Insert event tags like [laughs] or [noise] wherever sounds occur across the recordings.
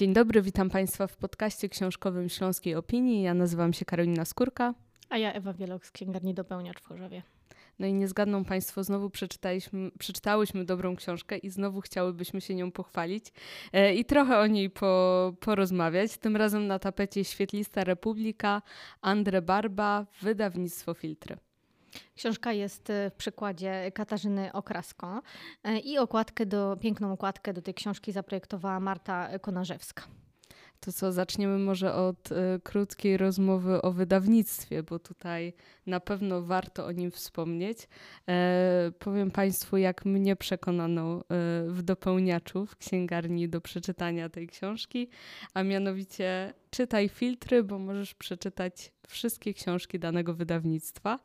Dzień dobry, witam Państwa w podcaście książkowym Śląskiej Opinii. Ja nazywam się Karolina Skórka. A ja Ewa Wielok z księgarni Dopełniacz w Chorzowie. No i nie zgadną Państwo, znowu przeczytaliśmy, przeczytałyśmy dobrą książkę i znowu chciałybyśmy się nią pochwalić e, i trochę o niej po, porozmawiać. Tym razem na tapecie Świetlista Republika, Andre Barba, wydawnictwo Filtry. Książka jest e, w przykładzie Katarzyny Okrasko e, i okładkę do, piękną okładkę do tej książki zaprojektowała Marta Konarzewska. To co, zaczniemy może od y, krótkiej rozmowy o wydawnictwie, bo tutaj na pewno warto o nim wspomnieć. E, powiem Państwu, jak mnie przekonano y, w dopełniaczu w księgarni do przeczytania tej książki, a mianowicie czytaj filtry, bo możesz przeczytać wszystkie książki danego wydawnictwa.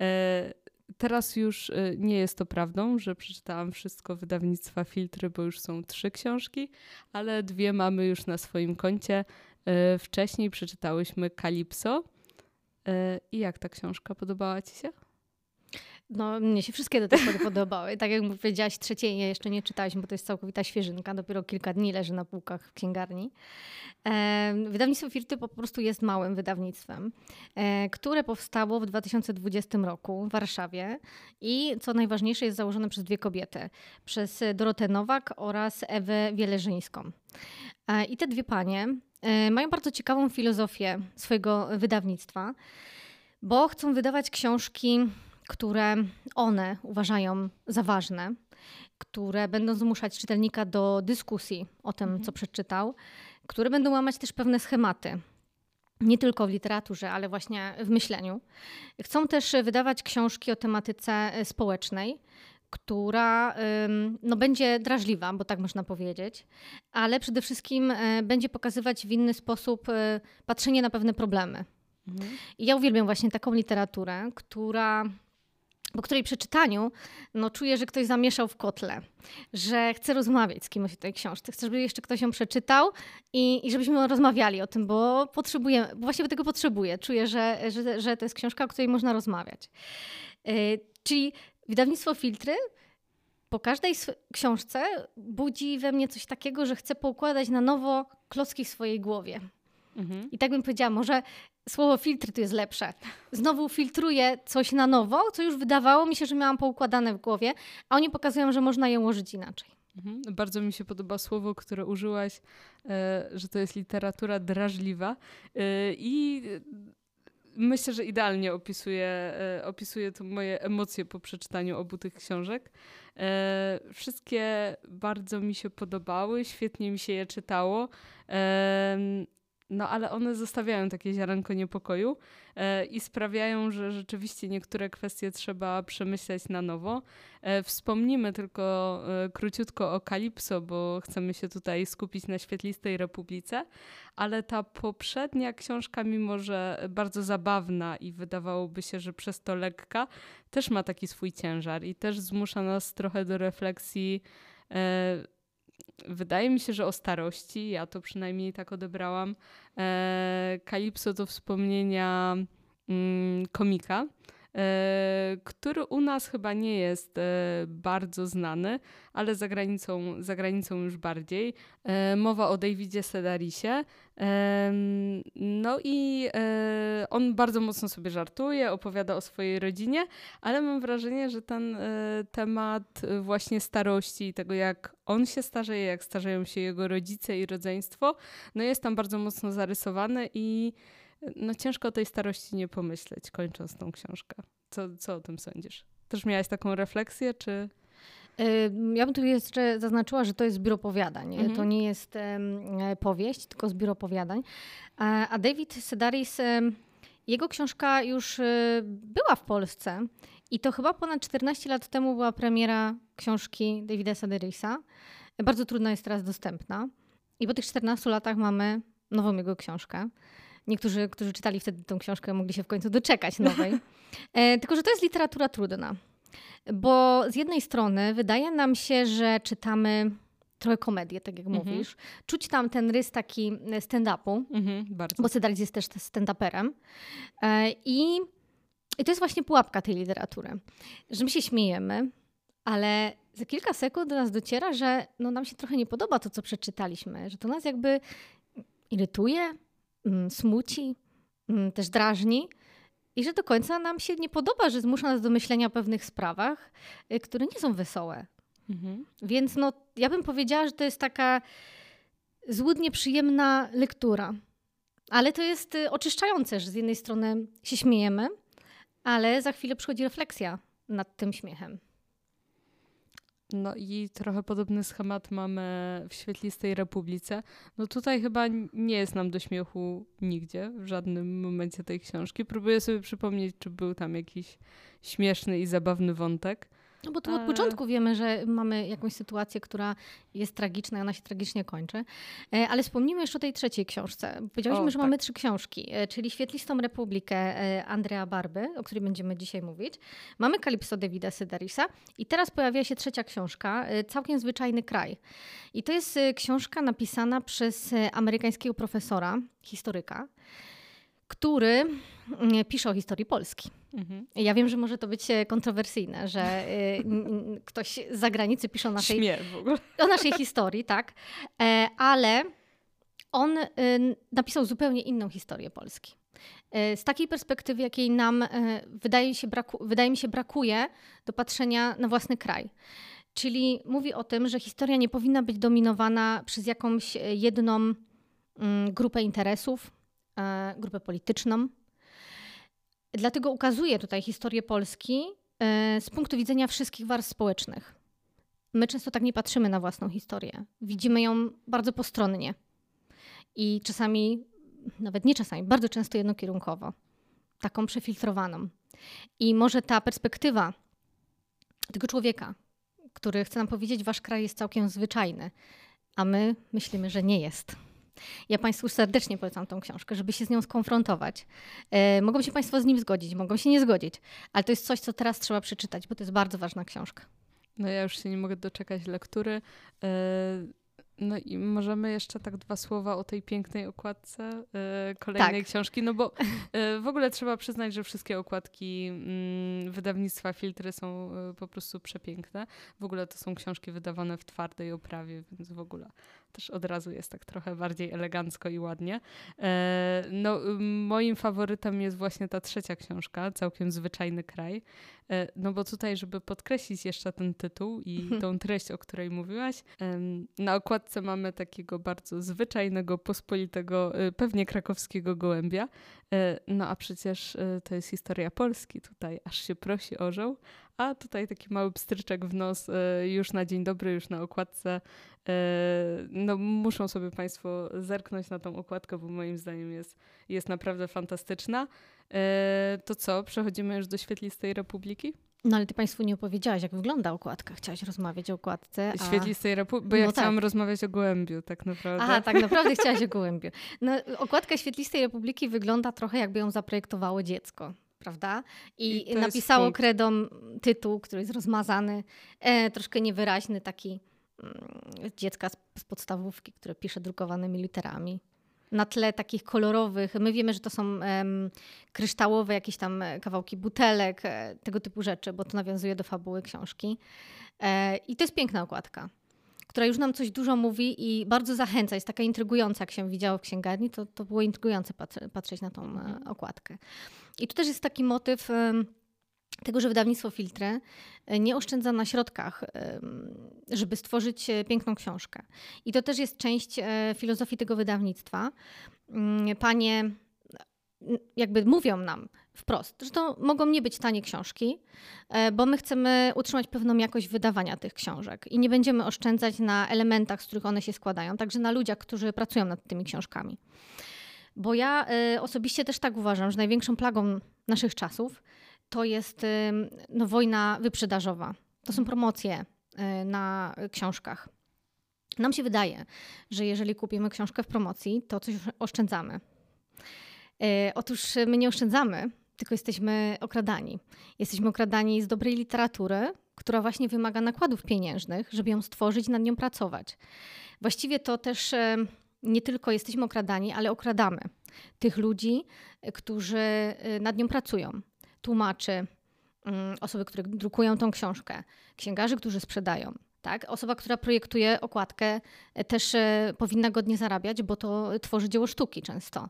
E, teraz już y, nie jest to prawdą, że przeczytałam wszystko wydawnictwa Filtry, bo już są trzy książki, ale dwie mamy już na swoim koncie. E, wcześniej przeczytałyśmy Kalipso. E, I jak ta książka podobała Ci się? No, mnie się wszystkie do tej pory podobały. Tak jak powiedziałaś, trzeciej jeszcze nie czytaliśmy, bo to jest całkowita świeżynka. Dopiero kilka dni leży na półkach w księgarni. Wydawnictwo Firty po prostu jest małym wydawnictwem, e, które powstało w 2020 roku w Warszawie i co najważniejsze jest założone przez dwie kobiety. Przez Dorotę Nowak oraz Ewę Wieleżyńską. E, I te dwie panie e, mają bardzo ciekawą filozofię swojego wydawnictwa, bo chcą wydawać książki które one uważają za ważne, które będą zmuszać czytelnika do dyskusji o tym, mhm. co przeczytał, które będą łamać też pewne schematy. Nie tylko w literaturze, ale właśnie w myśleniu. Chcą też wydawać książki o tematyce e, społecznej, która no, będzie drażliwa, bo tak można powiedzieć, ale przede wszystkim e, będzie pokazywać w inny sposób e, patrzenie na pewne problemy. Mhm. I ja uwielbiam właśnie taką literaturę, która po której przeczytaniu no, czuję, że ktoś zamieszał w kotle, że chcę rozmawiać z kimś o tej książce, chcę, żeby jeszcze ktoś ją przeczytał i, i żebyśmy rozmawiali o tym, bo potrzebuję, bo właściwie tego potrzebuję. Czuję, że, że, że to jest książka, o której można rozmawiać. Yy, czyli wydawnictwo Filtry po każdej książce budzi we mnie coś takiego, że chcę poukładać na nowo klocki w swojej głowie. Mhm. I tak bym powiedziała, może słowo filtr tu jest lepsze. Znowu filtruję coś na nowo, co już wydawało mi się, że miałam poukładane w głowie, a oni pokazują, że można je ułożyć inaczej. Mhm. Bardzo mi się podoba słowo, które użyłaś, e, że to jest literatura drażliwa. E, I myślę, że idealnie opisuje, e, opisuje to moje emocje po przeczytaniu obu tych książek. Wszystkie bardzo mi się podobały, świetnie mi się je czytało. No ale one zostawiają takie ziarenko niepokoju e, i sprawiają, że rzeczywiście niektóre kwestie trzeba przemyśleć na nowo. E, wspomnimy tylko e, króciutko o Kalipso, bo chcemy się tutaj skupić na Świetlistej Republice, ale ta poprzednia książka, mimo że bardzo zabawna i wydawałoby się, że przez to lekka, też ma taki swój ciężar i też zmusza nas trochę do refleksji e, wydaje mi się, że o starości, ja to przynajmniej tak odebrałam. E, Kalipso to wspomnienia mm, komika, który u nas chyba nie jest e, bardzo znany, ale za granicą, za granicą już bardziej. E, mowa o Davidzie Sedarisie. No i on bardzo mocno sobie żartuje, opowiada o swojej rodzinie, ale mam wrażenie, że ten temat właśnie starości i tego, jak on się starzeje, jak starzeją się jego rodzice i rodzeństwo, no jest tam bardzo mocno zarysowany i no ciężko o tej starości nie pomyśleć, kończąc tą książkę. Co, co o tym sądzisz? Też miałaś taką refleksję, czy... Ja bym tu jeszcze zaznaczyła, że to jest zbiór opowiadań. Mhm. To nie jest powieść, tylko zbiór opowiadań. A David Sedaris, jego książka już y, była w Polsce i to chyba ponad 14 lat temu była premiera książki Davida Sedarisa. Bardzo trudna jest teraz dostępna. I po tych 14 latach mamy nową jego książkę. Niektórzy, którzy czytali wtedy tę książkę, mogli się w końcu doczekać nowej. [laughs] E, tylko, że to jest literatura trudna. Bo z jednej strony wydaje nam się, że czytamy trochę komedię, tak jak mhm. mówisz. Czuć tam ten rys taki stand-upu, mhm, bo Sedaris jest też stand-uperem. E, I, I to jest właśnie pułapka tej literatury, że my się śmiejemy, ale za kilka sekund do nas dociera, że no, nam się trochę nie podoba to, co przeczytaliśmy, że to nas jakby irytuje, smuci, mm, też drażni. I że do końca nam się nie podoba, że zmusza nas do myślenia o pewnych sprawach, y, które nie są wesołe. Mhm. Więc no, ja bym powiedziała, że to jest taka złudnie przyjemna lektura. Ale to jest y, oczyszczające, że z jednej strony się śmiejemy, ale za chwilę przychodzi refleksja nad tym śmiechem. No i trochę podobny schemat mamy w Świetlistej Republice. No tutaj chyba nie jest nam do śmiechu nigdzie, w żadnym momencie tej książki. Próbuję sobie przypomnieć, czy był tam jakiś śmieszny i zabawny wątek. No bo tu od początku wiemy, że mamy jakąś sytuację, która jest tragiczna i ona się tragicznie kończy. E, ale wspomnijmy jeszcze o tej trzeciej książce. Powiedzieliśmy, o, że tak. mamy trzy książki, e, czyli Świetlistą Republikę e, Andrea Barby, o której będziemy dzisiaj mówić. Mamy Kalipso Davida Sydarisa i teraz pojawia się trzecia książka, Całkiem Zwyczajny Kraj. I to jest książka napisana przez amerykańskiego profesora, historyka, który mm, pisze o historii Polski. Mhm. Ja wiem, że może to być e, kontrowersyjne, że y, ktoś z zagranicy pisze o naszej, o naszej historii, tak, e, ale on napisał zupełnie inną historię Polski. E, z takiej perspektywy, jakiej nam wydaje, się braku, wydaje mi się brakuje do patrzenia na własny kraj. Czyli mówi o tym, że historia nie powinna być dominowana przez jakąś jedną mm, grupę interesów, grupę polityczną, Dlatego ukazuję tutaj historię Polski e, z punktu widzenia wszystkich warstw społecznych. My często tak nie patrzymy na własną historię. Widzimy ją bardzo postronnie i czasami, nawet nie czasami, bardzo często jednokierunkowo, taką przefiltrowaną. I może ta perspektywa tego człowieka, który chce nam powiedzieć, wasz kraj jest całkiem zwyczajny, a my myślimy, że nie jest. Ja Państwu serdecznie polecam tą książkę, żeby się z nią skonfrontować. E, mogą się Państwo z nim zgodzić, mogą się nie zgodzić, ale to jest coś, co teraz trzeba przeczytać, bo to jest bardzo ważna książka. No ja już się nie mogę doczekać lektury. E, no i możemy jeszcze tak dwa słowa o tej pięknej okładce y, kolejnej tak. książki, no bo [laughs] w ogóle trzeba przyznać, że wszystkie okładki y, wydawnictwa Filtry są e, po prostu przepiękne. W ogóle to są książki wydawane w twardej oprawie, więc w ogóle też od razu jest tak trochę bardziej elegancko i ładnie. no, moim faworytem jest właśnie ta trzecia książka, Całkiem Zwyczajny Kraj. no bo tutaj, żeby podkreślić jeszcze ten tytuł i tą treść, o której mówiłaś, na okładce mamy takiego bardzo zwyczajnego, pospolitego, y, pewnie krakowskiego gołębia. No a przecież to jest historia Polski tutaj, aż się prosi orzeł. A tutaj taki mały pstryczek w nos już na dzień dobry, już na okładce. No muszą sobie Państwo zerknąć na tą okładkę, bo moim zdaniem jest, jest naprawdę fantastyczna. To co, przechodzimy już do Świetlistej Republiki? No ale ty Państwu nie opowiedziałaś, jak wygląda okładka. Chciałaś rozmawiać o okładce. A... Świetlistej Republiki, bo ja no chciałam tak. rozmawiać o gołębiu tak naprawdę. Aha, tak [laughs] naprawdę chciałaś o gołębiu. No, okładka Świetlistej Republiki wygląda trochę jakby ją zaprojektowało dziecko. Prawda? I, I napisało kredą tytuł, który jest rozmazany, e, troszkę niewyraźny, taki mm, dziecka z, z podstawówki, które pisze drukowanymi literami na tle takich kolorowych. My wiemy, że to są um, kryształowe jakieś tam kawałki butelek, e, tego typu rzeczy, bo to nawiązuje do fabuły książki. E, I to jest piękna okładka, która już nam coś dużo mówi i bardzo zachęca. Jest taka intrygująca, jak się widziało w księgarni, to, to było intrygujące patrzeć na tą e, okładkę. I tu też jest taki motyw tego, że wydawnictwo Filtry e, nie oszczędza na środkach, żeby stworzyć e, piękną książkę. I to też jest część e, filozofii tego wydawnictwa. Mm, panie jakby mówią nam wprost, że to mogą nie być tanie książki, bo my chcemy utrzymać pewną jakość wydawania tych książek i nie będziemy oszczędzać na elementach, z których one się składają, także na ludziach, którzy pracują nad tymi książkami. Bo ja osobiście też tak uważam, że największą plagą naszych czasów to jest no, wojna wyprzedażowa. To są promocje y, na książkach. Nam się wydaje, że jeżeli kupimy książkę w promocji, to coś oszczędzamy. Y, otóż my nie oszczędzamy, tylko jesteśmy okradani. Jesteśmy okradani z dobrej literatury, która właśnie wymaga nakładów pieniężnych, żeby ją stworzyć nad nią pracować. Właściwie to też nie tylko jesteśmy okradani, ale okradamy tych ludzi, którzy y, nad nią pracują tłumaczy, mm, osoby, które drukują tą książkę, księgarzy, którzy sprzedają. Tak? Osoba, która projektuje okładkę, e, też e, powinna godnie zarabiać, bo to tworzy dzieło sztuki często.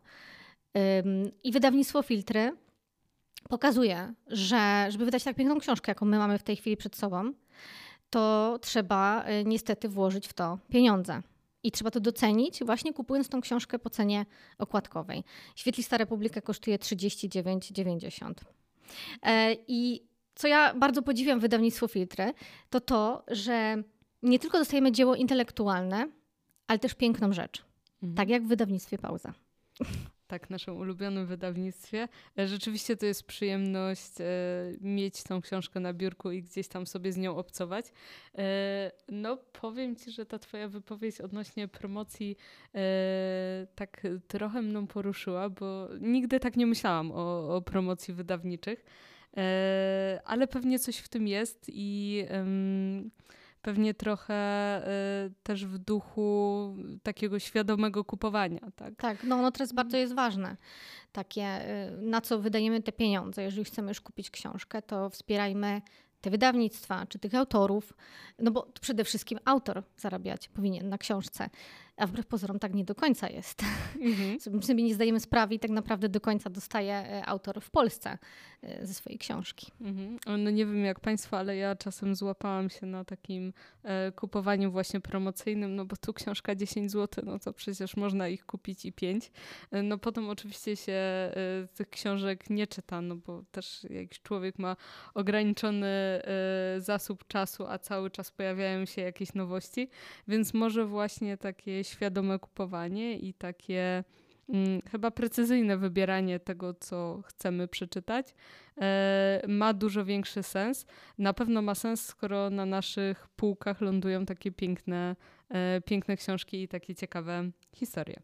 I wydawnictwo Filtry pokazuje, że żeby wydać tak piękną książkę, jaką my mamy w tej chwili przed sobą, to trzeba niestety włożyć w to pieniądze. I trzeba to docenić, właśnie kupując tą książkę po cenie okładkowej. Świetlista Republika kosztuje 39,90. E, I co ja bardzo podziwiam wydawnictwo Filtry, to to, że nie tylko dostajemy dzieło intelektualne, ale też piękną rzecz. Mhm. Tak jak w wydawnictwie Pauza tak, naszym ulubionym wydawnictwie. E, rzeczywiście to jest przyjemność e, mieć tą książkę na biurku i gdzieś tam sobie z nią obcować. E, no, powiem ci, że ta twoja wypowiedź odnośnie promocji tak trochę mną poruszyła, bo nigdy tak nie myślałam o, o promocji wydawniczych, ale pewnie coś w tym jest i pewnie trochę y, też w duchu takiego świadomego kupowania. Tak, tak no, no teraz bardzo jest ważne. Takie, y, na co wydajemy te pieniądze. Jeżeli chcemy już kupić książkę, to wspierajmy te wydawnictwa, czy tych autorów, no bo przede wszystkim autor zarabiać powinien na książce, a wbrew pozorom tak nie do końca jest. Mhm. [laughs] sobie nie zdajemy sprawy i tak naprawdę do końca dostaje e, autor w Polsce ze swojej książki. Mhm. No nie wiem jak Państwo, ale ja czasem złapałam się na takim e, kupowaniu właśnie promocyjnym, no bo tu książka 10 zł, no to przecież można ich kupić i 5. E, no potem oczywiście się e, tych książek nie czyta, no bo też jakiś człowiek ma ograniczony e, zasób czasu, a cały czas pojawiają się jakieś nowości, więc może właśnie takie świadome kupowanie i takie chyba precyzyjne wybieranie tego, co chcemy przeczytać, e, ma dużo większy sens. Na pewno ma sens, skoro na naszych półkach lądują takie piękne, e, piękne książki i takie ciekawe historie.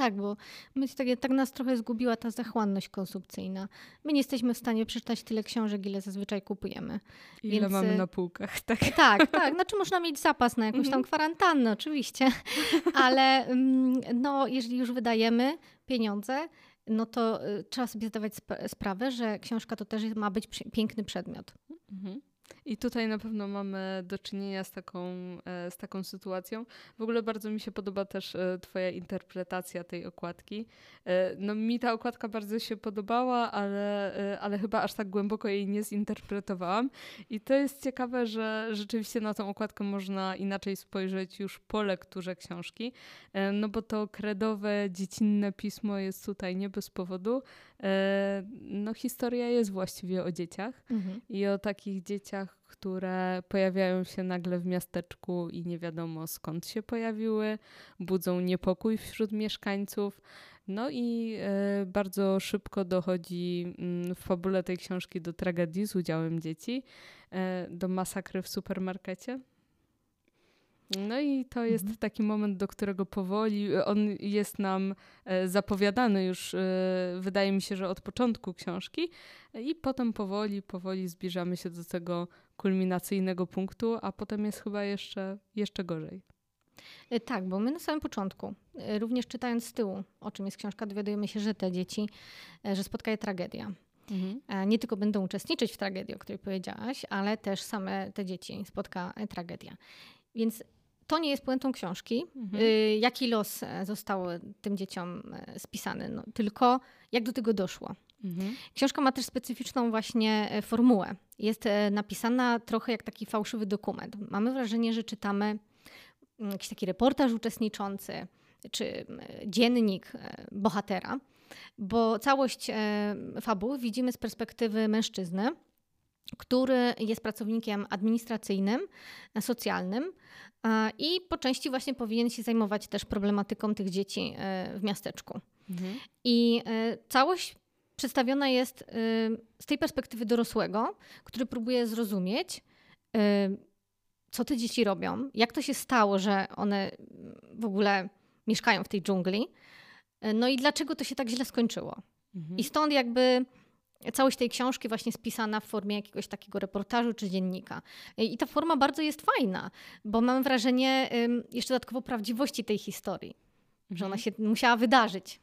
Tak, bo my tak, tak nas trochę zgubiła ta zachłanność konsumpcyjna. My nie jesteśmy w stanie przeczytać tyle książek, ile zazwyczaj kupujemy. Ile Więc... mamy y, na półkach, [laughs] tak? Tak, tak. Znaczy można mieć zapas na jakąś tam mhm. kwarantannę oczywiście, [laughs] ale mm, no, jeżeli już wydajemy pieniądze, no to y, trzeba sobie zdawać sprawę, że książka to też ma być piękny przedmiot. Mhm. I tutaj na pewno mamy do czynienia z taką, e, z taką sytuacją. W ogóle bardzo mi się podoba też e, Twoja interpretacja tej okładki. E, no, mi ta okładka bardzo się podobała, ale, ale chyba aż tak głęboko jej nie zinterpretowałam. I to jest ciekawe, że rzeczywiście na tą okładkę można inaczej spojrzeć już po lekturze książki. No bo to kredowe, dziecinne pismo jest tutaj nie bez powodu. No, historia jest właściwie o dzieciach mhm. i o takich dzieciach, które pojawiają się nagle w miasteczku i nie wiadomo skąd się pojawiły, budzą niepokój wśród mieszkańców. No i e, bardzo szybko dochodzi mm, w fabule tej książki do tragedii z udziałem dzieci, e, do masakry w supermarkecie. No i to jest mhm. taki moment, do którego powoli on jest nam e, zapowiadany już, e, wydaje mi się, że od początku książki, i potem powoli, powoli zbliżamy się do tego kulminacyjnego punktu, a potem jest chyba jeszcze, jeszcze gorzej. E, tak, bo my na samym początku, również czytając z tyłu, o czym jest książka, dowiadujemy się, że te dzieci, że spotkaje tragedia. Mhm. Nie tylko będą uczestniczyć w tragedii, o której powiedziałaś, ale też same te dzieci spotka tragedia. Więc to nie jest puentą książki, mhm. Jaki los e, został tym dzieciom e, spisany, no, tylko jak do tego doszło. Mhm. Książka ma też specyficzną właśnie e, formułę. Jest napisana trochę jak taki fałszywy dokument. Mamy wrażenie, że czytamy mm, jakiś taki reportaż uczestniczący, czy dziennik bohatera, bo całość fabuły widzimy z perspektywy mężczyzny, który jest pracownikiem administracyjnym, socjalnym i po części właśnie powinien się zajmować też problematyką tych dzieci e, w miasteczku. Mhm. I e, całość przedstawiona jest e, z tej perspektywy dorosłego, który próbuje zrozumieć, co te dzieci robią, jak to się stało, że one w ogóle mieszkają w tej dżungli, no i dlaczego to się tak źle skończyło. Mhm. I stąd jakby całość tej książki właśnie spisana w formie jakiegoś takiego reportażu czy dziennika. I ta forma bardzo jest fajna, bo mam wrażenie jeszcze dodatkowo prawdziwości tej historii, mhm. że ona mhm. się musiała wydarzyć.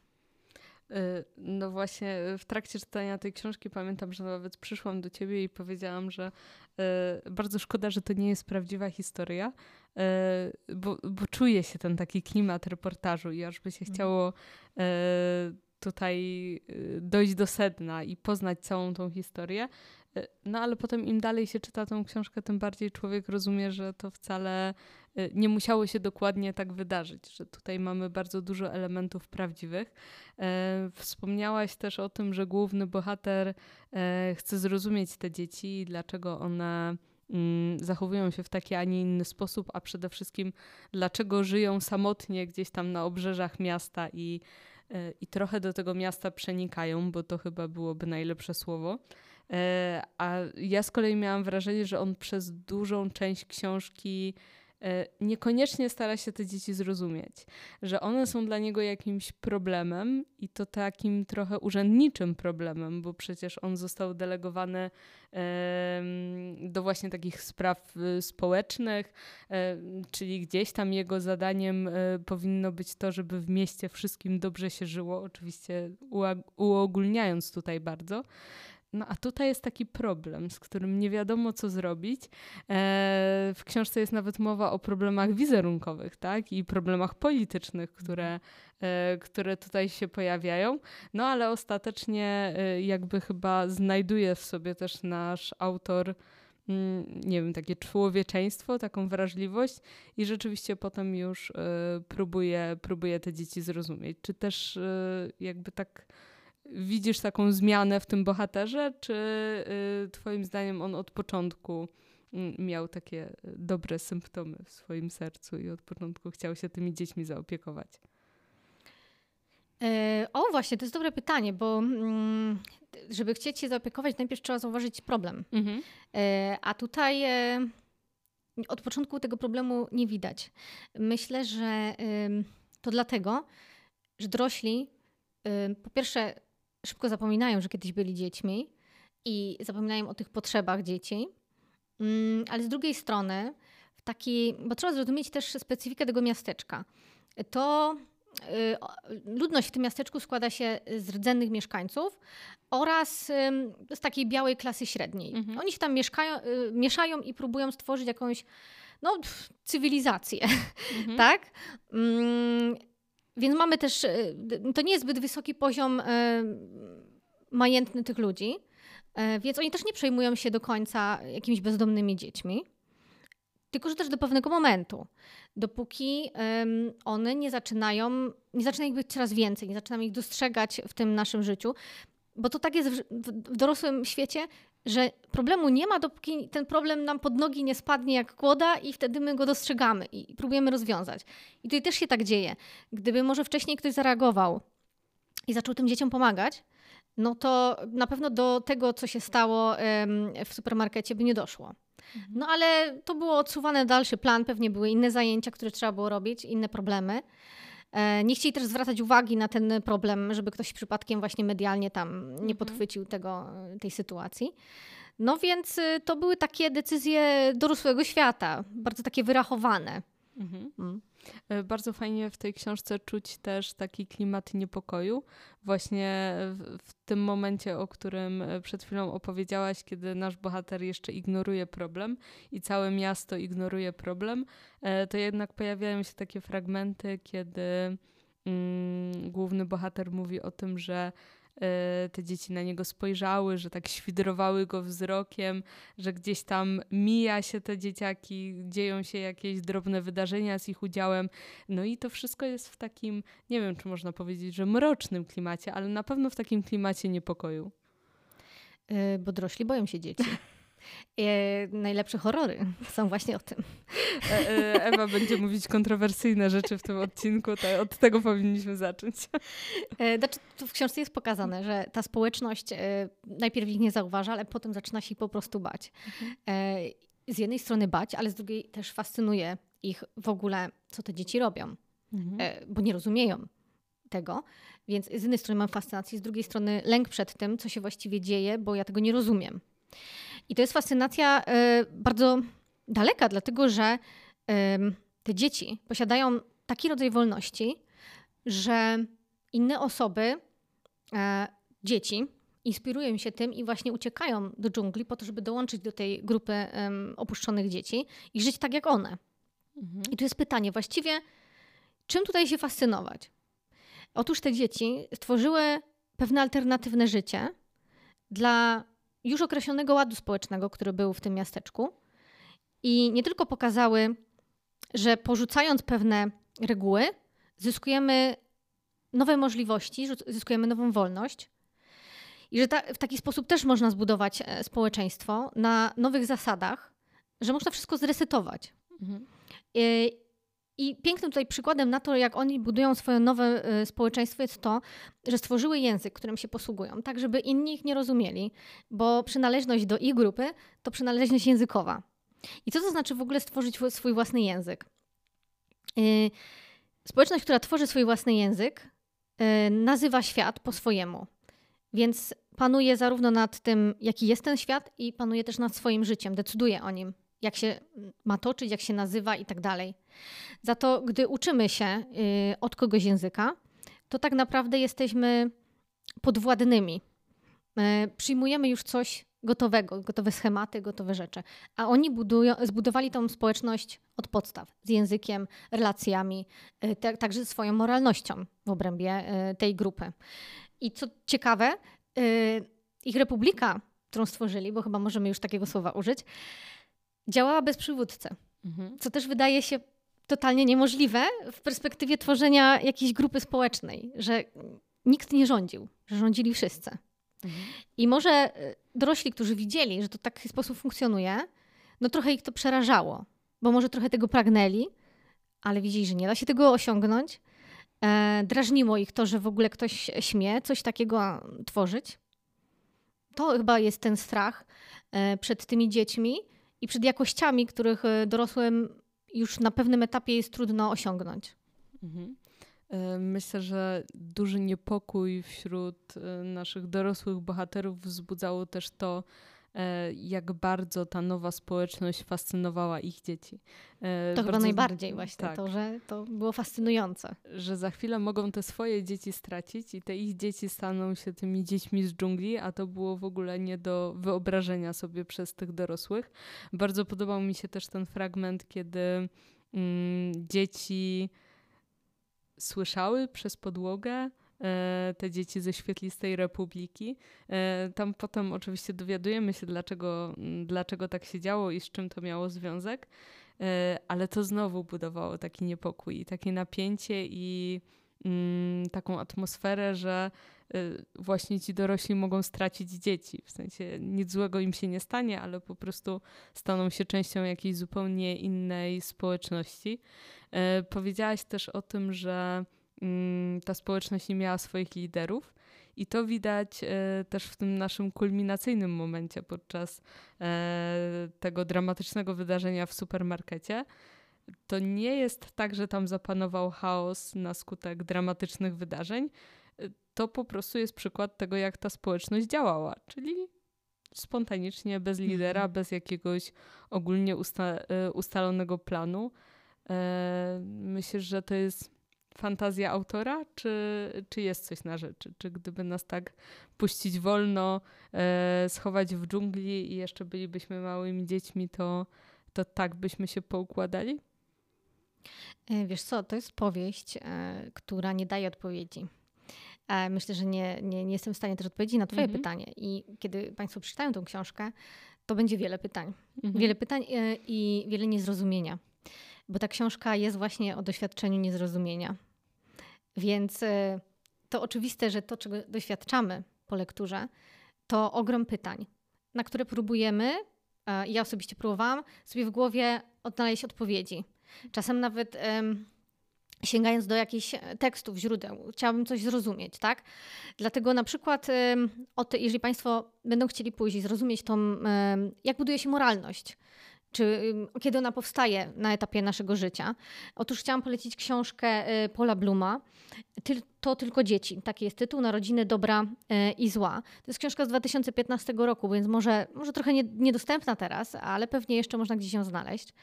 No właśnie, w trakcie czytania tej książki pamiętam, że nawet przyszłam do ciebie i powiedziałam, że bardzo szkoda, że to nie jest prawdziwa historia, bo, bo czuje się ten taki klimat reportażu i aż by się mhm. chciało tutaj dojść do sedna i poznać całą tą historię. No ale potem im dalej się czyta tą książkę, tym bardziej człowiek rozumie, że to wcale Y, nie musiało się dokładnie tak wydarzyć, że tutaj mamy bardzo dużo elementów prawdziwych. E, wspomniałaś też o tym, że główny bohater e, chce zrozumieć te dzieci i dlaczego one mm, zachowują się w taki, a nie inny sposób, a przede wszystkim dlaczego żyją samotnie gdzieś tam na obrzeżach miasta i, e, i trochę do tego miasta przenikają, bo to chyba byłoby najlepsze słowo. A ja z kolei miałam wrażenie, że on przez dużą część książki niekoniecznie stara się te dzieci zrozumieć, że one są dla niego jakimś problemem i to takim trochę urzędniczym problemem, bo przecież on został delegowany do właśnie takich spraw y, społecznych, e, czyli gdzieś tam jego zadaniem e, powinno być to, żeby w mieście wszystkim dobrze się żyło, oczywiście uogólniając tutaj bardzo. No a tutaj jest taki problem, z którym nie wiadomo, co zrobić. E, w książce jest nawet mowa o problemach wizerunkowych, tak? I problemach politycznych, które, e, które tutaj się pojawiają. No ale ostatecznie e, jakby chyba znajduje w sobie też nasz autor mm, nie wiem, takie człowieczeństwo, taką wrażliwość i rzeczywiście potem już y, próbuje, próbuje te dzieci zrozumieć. Czy też y, jakby tak widzisz taką zmianę w tym bohaterze, czy y, twoim zdaniem on od początku mm, miał takie dobre symptomy w swoim sercu i od początku chciał się tymi dziećmi zaopiekować? E, o, właśnie, to jest dobre pytanie, bo mm, żeby chcieć się zaopiekować, najpierw trzeba zauważyć problem. Mhm. E, a tutaj e, od początku tego problemu nie widać. Myślę, że to dlatego, że dorośli po pierwsze szybko zapominają, że kiedyś byli dziećmi i zapominają o tych potrzebach dzieci. Mm, ale z drugiej strony, w taki, bo trzeba zrozumieć też specyfikę tego miasteczka. To y, ludność w tym miasteczku składa się z rdzennych mieszkańców oraz z takiej białej klasy średniej. Mhm. Oni się tam mieszkają, y, mieszają i próbują stworzyć jakąś no, cywilizację, mhm. [laughs] tak? Więc mamy też, e, to nie jest zbyt wysoki poziom e, majętny tych ludzi, e, więc oni też nie przejmują się do końca jakimiś bezdomnymi dziećmi. Tylko, że też do pewnego momentu. Dopóki one nie zaczynają, nie zaczyna ich być coraz więcej, nie zaczynamy ich dostrzegać w tym naszym życiu, bo to tak jest w, w dorosłym świecie, że problemu nie ma, dopóki ten problem nam pod nogi nie spadnie jak kłoda i wtedy my go dostrzegamy i próbujemy rozwiązać. I tutaj też się tak dzieje. Gdyby może wcześniej ktoś zareagował i zaczął tym dzieciom pomagać, no to na pewno do tego, co się stało w supermarkecie, by nie doszło. Mhm. No ale to było odsuwane dalszy plan, pewnie były inne zajęcia, które trzeba było robić, inne problemy. E, nie chcieli też zwracać uwagi na ten problem, żeby ktoś przypadkiem właśnie medialnie tam nie mhm. podchwycił tego, tej sytuacji. No więc y, to były takie decyzje dorosłego świata, bardzo takie wyrachowane. Mhm. E, bardzo fajnie w tej książce czuć też taki klimat niepokoju. Właśnie w, w, tym momencie, o którym e, przed chwilą opowiedziałaś, kiedy nasz bohater jeszcze ignoruje problem i całe miasto ignoruje problem, e, to jednak pojawiają się takie fragmenty, kiedy mm, główny bohater mówi o tym, że te dzieci na niego spojrzały, że tak świdrowały go wzrokiem, że gdzieś tam mija się te dzieciaki, dzieją się jakieś drobne wydarzenia z ich udziałem. No i to wszystko jest w takim, nie wiem czy można powiedzieć, że mrocznym klimacie, ale na pewno w takim klimacie niepokoju. Yy, bo dorośli boją się dzieci. [laughs] E, najlepsze horrory [laughs] są właśnie o tym. E, e, Ewa będzie mówić kontrowersyjne rzeczy w tym odcinku, to od tego powinniśmy zacząć. Znaczy, tu w książce jest pokazane, że ta społeczność najpierw ich nie zauważa, ale potem zaczyna się po prostu bać. Mhm. Z jednej strony bać, ale z drugiej też fascynuje ich w ogóle, co te dzieci robią, mhm. bo nie rozumieją tego. Więc z jednej strony mam fascynację, z drugiej strony lęk przed tym, co się właściwie dzieje, bo ja tego nie rozumiem. I to jest fascynacja e, bardzo daleka, dlatego że te dzieci posiadają taki rodzaj wolności, że inne osoby e, dzieci inspirują się tym i właśnie uciekają do dżungli po to, żeby dołączyć do tej grupy opuszczonych dzieci i żyć tak jak one. Mhm. I tu jest pytanie, właściwie czym tutaj się fascynować? Otóż te dzieci stworzyły pewne alternatywne życie dla już określonego ładu społecznego, który był w tym miasteczku. I nie tylko pokazały, że porzucając pewne reguły, zyskujemy nowe możliwości, zyskujemy nową wolność. I że ta, w taki sposób też można zbudować e, społeczeństwo na nowych zasadach, że można wszystko zresetować. Mhm. I, I pięknym tutaj przykładem na to, jak oni budują swoje nowe e, społeczeństwo, jest to, że stworzyły język, którym się posługują, tak żeby inni ich nie rozumieli, bo przynależność do ich grupy to przynależność językowa. I co to znaczy w ogóle stworzyć swój własny język? E, społeczność, która tworzy swój własny język, nazywa świat po swojemu. Więc panuje zarówno nad tym, jaki jest ten świat, i panuje też nad swoim życiem, decyduje o nim, jak się ma toczyć, jak się nazywa i tak dalej. Za to, gdy uczymy się y, od kogoś języka, to tak naprawdę jesteśmy podwładnymi. Y, przyjmujemy już coś gotowego, gotowe schematy, gotowe rzeczy. A oni budują, zbudowali tą społeczność od podstaw, z językiem, relacjami, y, te, także swoją moralnością w obrębie tej grupy. I co ciekawe, ich republika, którą stworzyli, bo chyba możemy już takiego słowa użyć, działała bez przywódcy. Mhm. Co też wydaje się totalnie niemożliwe w perspektywie tworzenia jakiejś grupy społecznej, że nikt nie rządził, że rządzili wszyscy. Mhm. I może y, dorośli, którzy widzieli, że to w taki sposób funkcjonuje, no trochę ich to przerażało, bo może trochę tego pragnęli, ale widzieli, że nie da się tego osiągnąć, E, drażniło ich to, że w ogóle ktoś śmie coś takiego tworzyć. To chyba jest ten strach e, przed tymi dziećmi i przed jakościami, których e, dorosłym już na pewnym etapie jest trudno osiągnąć. Mhm. Myślę, że duży niepokój wśród naszych dorosłych bohaterów wzbudzało też to, E, jak bardzo ta nowa społeczność fascynowała ich dzieci. E, to bardzo, chyba najbardziej właśnie tak, to, że to było fascynujące. Że za chwilę mogą te swoje dzieci stracić i te ich dzieci staną się tymi dziećmi z dżungli, a to było w ogóle nie do wyobrażenia sobie przez tych dorosłych. Bardzo podobał mi się też ten fragment, kiedy mm, dzieci słyszały przez podłogę E, te dzieci ze Świetlistej Republiki. E, tam potem oczywiście dowiadujemy się, dlaczego, dlaczego tak się działo i z czym to miało związek, e, ale to znowu budowało taki niepokój, takie napięcie i mm, taką atmosferę, że właśnie ci dorośli mogą stracić dzieci. W sensie nic złego im się nie stanie, ale po prostu staną się częścią jakiejś zupełnie innej społeczności. Powiedziałaś też o tym, że ta społeczność nie miała swoich liderów. I to widać e, też w tym naszym kulminacyjnym momencie podczas e, tego dramatycznego wydarzenia w supermarkecie. To nie jest tak, że tam zapanował chaos na skutek dramatycznych wydarzeń. To po prostu jest przykład tego, jak ta społeczność działała, czyli spontanicznie, bez lidera, mhm. bez jakiegoś ogólnie usta e, ustalonego planu. Myślę, że to jest fantazja autora, czy, czy jest coś na rzeczy? Czy gdyby nas tak puścić wolno, e, schować w dżungli i jeszcze bylibyśmy małymi dziećmi, to, to tak byśmy się poukładali? E, wiesz co, to jest powieść, e, która nie daje odpowiedzi. E, myślę, że nie, nie, nie jestem w stanie też odpowiedzieć na Twoje mhm. pytanie. I kiedy Państwo przeczytają tą książkę, to będzie wiele pytań. Mhm. Wiele pytań e, i wiele niezrozumienia. Bo ta książka jest właśnie o doświadczeniu niezrozumienia. Więc y, to oczywiste, że to, czego doświadczamy po lekturze, to ogrom pytań, na które próbujemy, ja osobiście próbowałam, sobie w głowie odnaleźć odpowiedzi. Czasem nawet sięgając do jakichś tekstów, źródeł, chciałabym coś zrozumieć, tak? Dlatego na przykład, um, jeżeli Państwo będą chcieli pójść i zrozumieć tą, jak buduje się moralność, czy kiedy ona powstaje na etapie naszego życia. Otóż chciałam polecić książkę y, Paula Bluma. To tylko dzieci. Taki jest tytuł. Narodziny dobra y, i zła. To jest książka z 2015 roku, więc może, może trochę nie, niedostępna teraz, ale pewnie jeszcze można gdzieś ją znaleźć.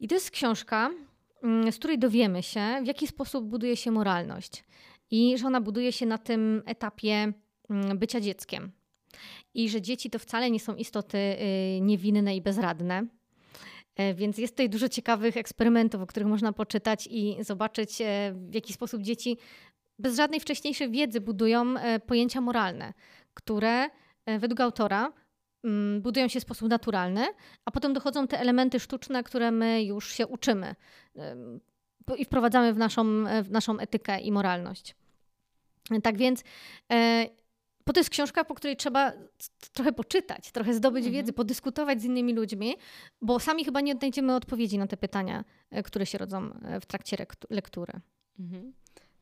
I to jest książka, mm, z której dowiemy się, w jaki sposób buduje się moralność. i że ona buduje się na tym etapie mm, bycia dzieckiem. I że dzieci to wcale nie są istoty y, niewinne i bezradne. E, więc jest tutaj dużo ciekawych eksperymentów, o których można poczytać i zobaczyć, e, w jaki sposób dzieci bez żadnej wcześniejszej wiedzy budują e, pojęcia moralne, które według autora mm, budują się w sposób naturalny, a potem dochodzą te elementy sztuczne, które my już się uczymy i wprowadzamy w naszą, w naszą etykę i moralność. Tak więc bo to jest książka, po której trzeba trochę poczytać, trochę zdobyć mhm. wiedzę, podyskutować z innymi ludźmi, bo sami chyba nie odnajdziemy odpowiedzi na te pytania, e, które się rodzą e, w trakcie lektury. Mhm.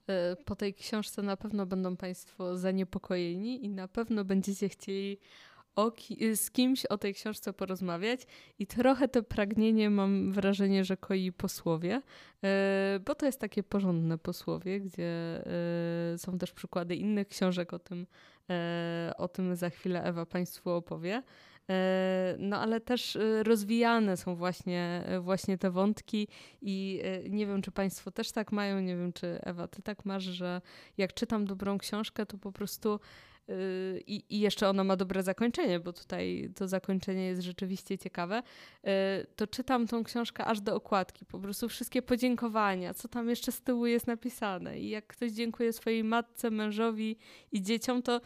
E, po tej książce na pewno będą Państwo zaniepokojeni i na pewno będziecie chcieli ki z kimś o tej książce porozmawiać i trochę to pragnienie mam wrażenie, że koi posłowie, bo to jest takie porządne posłowie, gdzie są też przykłady innych książek o tym, o tym za chwilę Ewa Państwu opowie. E, no ale też e, rozwijane są właśnie, właśnie te wątki i nie wiem, czy Państwo też tak mają, nie wiem, czy Ewa, Ty tak masz, że jak czytam dobrą książkę, to po prostu i, I, jeszcze ona ma dobre zakończenie, bo tutaj to zakończenie jest rzeczywiście ciekawe. To czytam tą książkę aż do okładki. Po prostu wszystkie podziękowania, co tam jeszcze z tyłu jest napisane. I jak ktoś dziękuje swojej matce, mężowi i dzieciom, to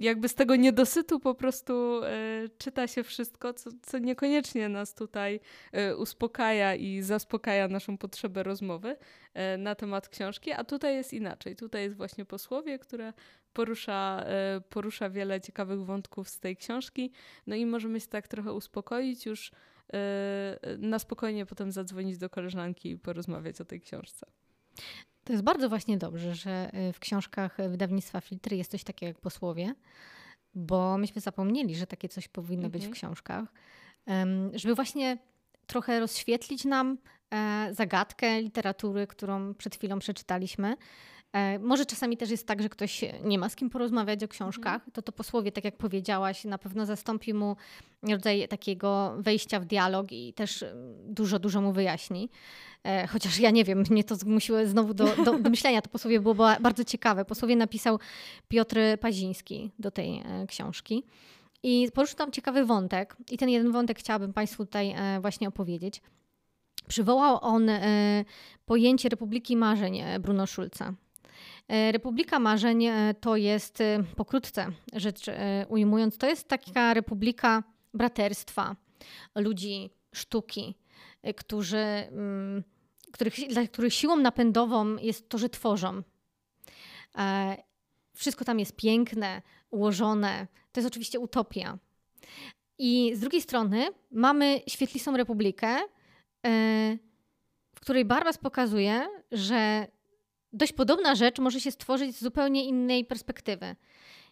jakby z tego niedosytu po prostu e, czyta się wszystko, co, co niekoniecznie nas tutaj e, uspokaja i zaspokaja naszą potrzebę rozmowy e, na temat książki, a tutaj jest inaczej. Tutaj jest właśnie posłowie, które porusza, porusza wiele ciekawych wątków z tej książki, no i możemy się tak trochę uspokoić już na spokojnie potem zadzwonić do koleżanki i porozmawiać o tej książce. To jest bardzo właśnie dobrze, że y, w książkach wydawnictwa Filtry jest coś takiego jak posłowie, bo myśmy zapomnieli, że takie coś powinno mhm. być w mhm. książkach, żeby właśnie trochę rozświetlić nam e, zagadkę literatury, którą przed chwilą przeczytaliśmy. E, może czasami też jest tak, że ktoś nie ma z kim porozmawiać o książkach, mhm. to to posłowie, tak jak powiedziałaś, na pewno zastąpi mu rodzaj takiego wejścia w dialog i też dużo, dużo mu wyjaśni. E, chociaż ja nie wiem, mnie to zmusiło znowu do, do, do myślenia. To posłowie było bardzo ciekawe. Posłowie napisał Piotr Paziński do tej e, książki. I poruszył tam ciekawy wątek, i ten jeden wątek chciałabym Państwu tutaj właśnie opowiedzieć. Przywołał on pojęcie Republiki Marzeń Bruno Schulza. Republika Marzeń to jest, pokrótce rzecz ujmując, to jest taka republika braterstwa, ludzi sztuki, którzy, mm, których, dla których siłą napędową jest to, że tworzą. E, wszystko tam jest piękne, ułożone. To jest oczywiście utopia. I z drugiej strony mamy świetlistą republikę, e, w której Barbas pokazuje, że dość podobna rzecz może się stworzyć z zupełnie innej perspektywy.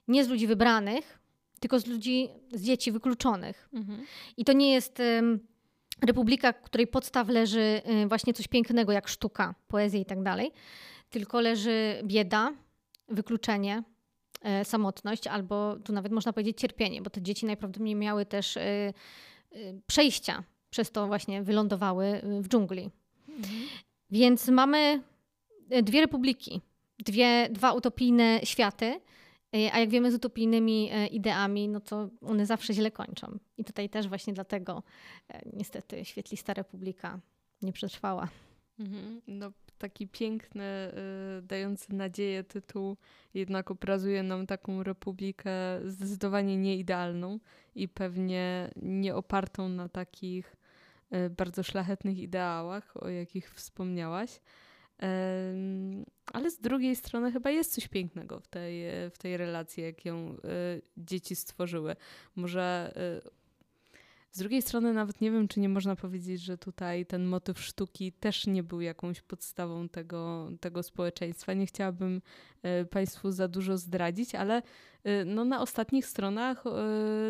Nie z ludzi wybranych, tylko z ludzi, z dzieci wykluczonych. Mhm. I to nie jest republika, której podstaw leży y, właśnie coś pięknego, jak sztuka, poezja i tak dalej, tylko leży bieda, wykluczenie, y, samotność, albo tu nawet można powiedzieć cierpienie, bo te dzieci najprawdopodobniej miały też y, przejścia, przez to właśnie wylądowały w dżungli. Mhm. Więc mamy dwie republiki, dwie, dwa utopijne światy, E, a jak wiemy, z utopijnymi e, ideami, no to one zawsze źle kończą. I tutaj też właśnie dlatego niestety świetlista republika nie przetrwała. Mhm. No, taki piękny, dający nadzieję tytuł jednak obrazuje nam taką republikę zdecydowanie nieidealną i pewnie nie opartą na takich bardzo szlachetnych ideałach, o jakich wspomniałaś. Ale z drugiej strony chyba jest coś pięknego w tej, w tej relacji, jak ją e, dzieci stworzyły. Może e, z drugiej strony nawet nie wiem, czy nie można powiedzieć, że tutaj ten motyw sztuki też nie był jakąś podstawą tego, tego społeczeństwa. Nie chciałabym e, Państwu za dużo zdradzić, ale no, na ostatnich stronach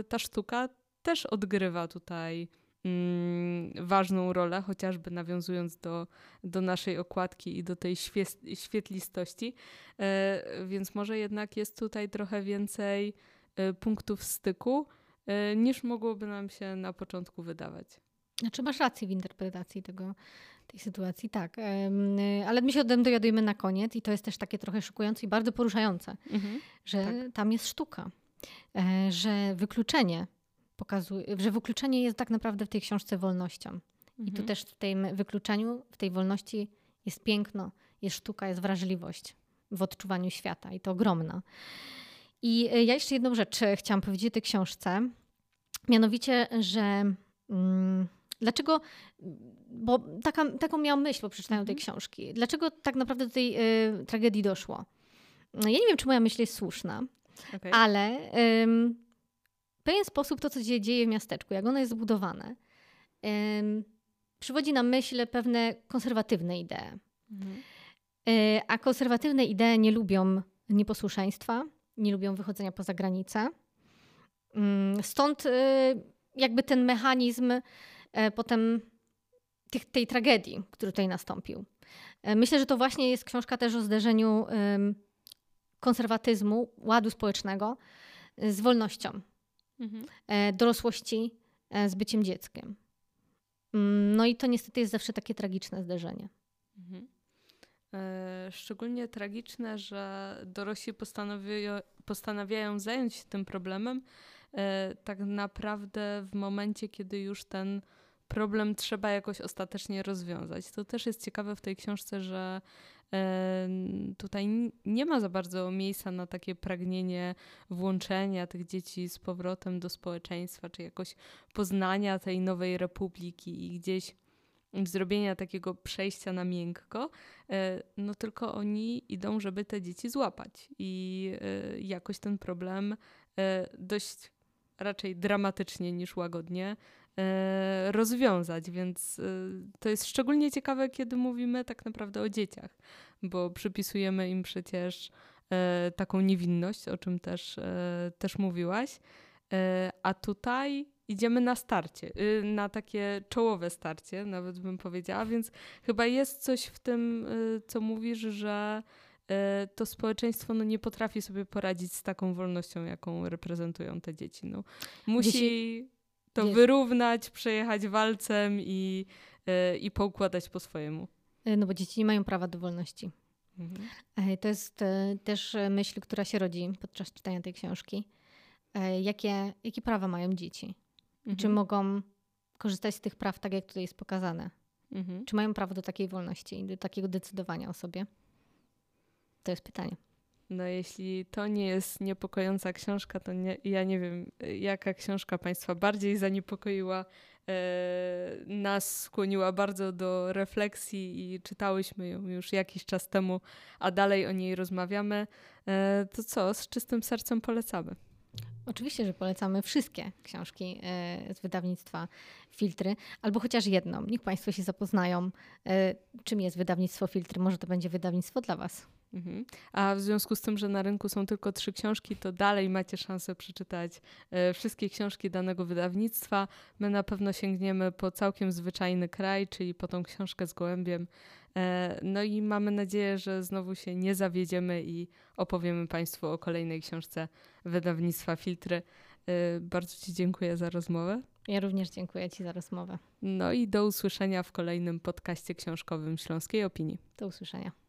ta sztuka też odgrywa tutaj ważną rolę, chociażby nawiązując do, do naszej okładki i do tej świetlistości. E, więc może jednak jest tutaj trochę więcej e, punktów styku, e, niż mogłoby nam się na początku wydawać. Znaczy masz rację w interpretacji tego, tej sytuacji, tak. Ale my się o tym dowiadujemy na koniec i to jest też takie trochę szokujące i bardzo poruszające, mhm. że tak. tam jest sztuka, że wykluczenie pokazuje, że wykluczenie jest tak naprawdę w tej książce wolnością. Mhm. I tu mhm. też w tym wykluczeniu, w tej wolności jest piękno, jest sztuka, jest wrażliwość w odczuwaniu świata i to ogromna. I e, ja jeszcze jedną rzecz e, chciałam powiedzieć o tej książce, mianowicie, że mm, dlaczego, bo taka, taką miałam myśl po przeczytaniu tej mhm. książki, dlaczego tak naprawdę do tej y, tragedii doszło? Ja nie wiem, czy moja myśl jest słuszna, okay. ale y, pewien sposób to, co się dzieje w miasteczku, jak ono jest zbudowane, y, przywodzi na myśl pewne konserwatywne idee. Mhm. E, a konserwatywne idee nie lubią nieposłuszeństwa, nie lubią wychodzenia poza granice. Mm, stąd e, jakby ten mechanizm e, potem tych, tej tragedii, który tutaj nastąpił. Myślę, że to właśnie jest książka też o zderzeniu konserwatyzmu, ładu społecznego z wolnością, mhm. dorosłości z byciem dzieckiem. Mm, no i to niestety jest zawsze takie tragiczne zderzenie. Mhm. E, szczególnie tragiczne, że dorośli postanawiają, zająć się tym problemem e, tak naprawdę w momencie, kiedy już ten problem trzeba jakoś ostatecznie rozwiązać. To też jest ciekawe w tej książce, że e, tutaj nie ma za bardzo miejsca na takie pragnienie włączenia tych dzieci z powrotem do społeczeństwa, czy jakoś poznania tej nowej republiki i gdzieś zrobienia takiego przejścia na miękko, e, no tylko oni idą, żeby te dzieci złapać. I e, jakoś ten problem e, dość raczej dramatycznie niż łagodnie rozwiązać, więc to jest szczególnie ciekawe, kiedy mówimy tak naprawdę o dzieciach, bo przypisujemy im przecież taką niewinność, o czym też, też mówiłaś, a tutaj idziemy na starcie, y, na takie czołowe starcie, nawet bym powiedziała, więc chyba jest coś w tym, co mówisz, że to społeczeństwo no, nie potrafi sobie poradzić z taką wolnością, jaką reprezentują te dzieci. No, musi. To wyrównać, przejechać walcem i, i poukładać po swojemu. No bo dzieci nie mają prawa do wolności. Mhm. E, to jest e, też myśl, która się rodzi podczas czytania tej książki. E, jakie, jakie prawa mają dzieci? Mhm. Czy mogą korzystać z tych praw tak, jak tutaj jest pokazane? Mhm. Czy mają prawo do takiej wolności, do takiego decydowania o sobie? To jest pytanie. No jeśli to nie jest niepokojąca książka, to nie, ja nie wiem, jaka książka Państwa bardziej zaniepokoiła, e, nas skłoniła bardzo do refleksji i czytałyśmy ją już jakiś czas temu, a dalej o niej rozmawiamy. E, to co, z czystym sercem polecamy. Oczywiście, że polecamy wszystkie książki e, z wydawnictwa Filtry, albo chociaż jedną. Niech Państwo się zapoznają, e, czym jest wydawnictwo Filtry. Może to będzie wydawnictwo dla Was. Mhm. A w związku z tym, że na rynku są tylko trzy książki, to dalej macie szansę przeczytać e, wszystkie książki danego wydawnictwa. My na pewno sięgniemy po całkiem zwyczajny kraj, czyli po tą książkę z gołębiem. E, no i mamy nadzieję, że znowu się nie zawiedziemy i opowiemy Państwu o kolejnej książce wydawnictwa Filtry. E, bardzo Ci dziękuję za rozmowę. Ja również dziękuję Ci za rozmowę. No i do usłyszenia w kolejnym podcaście książkowym Śląskiej Opinii. Do usłyszenia.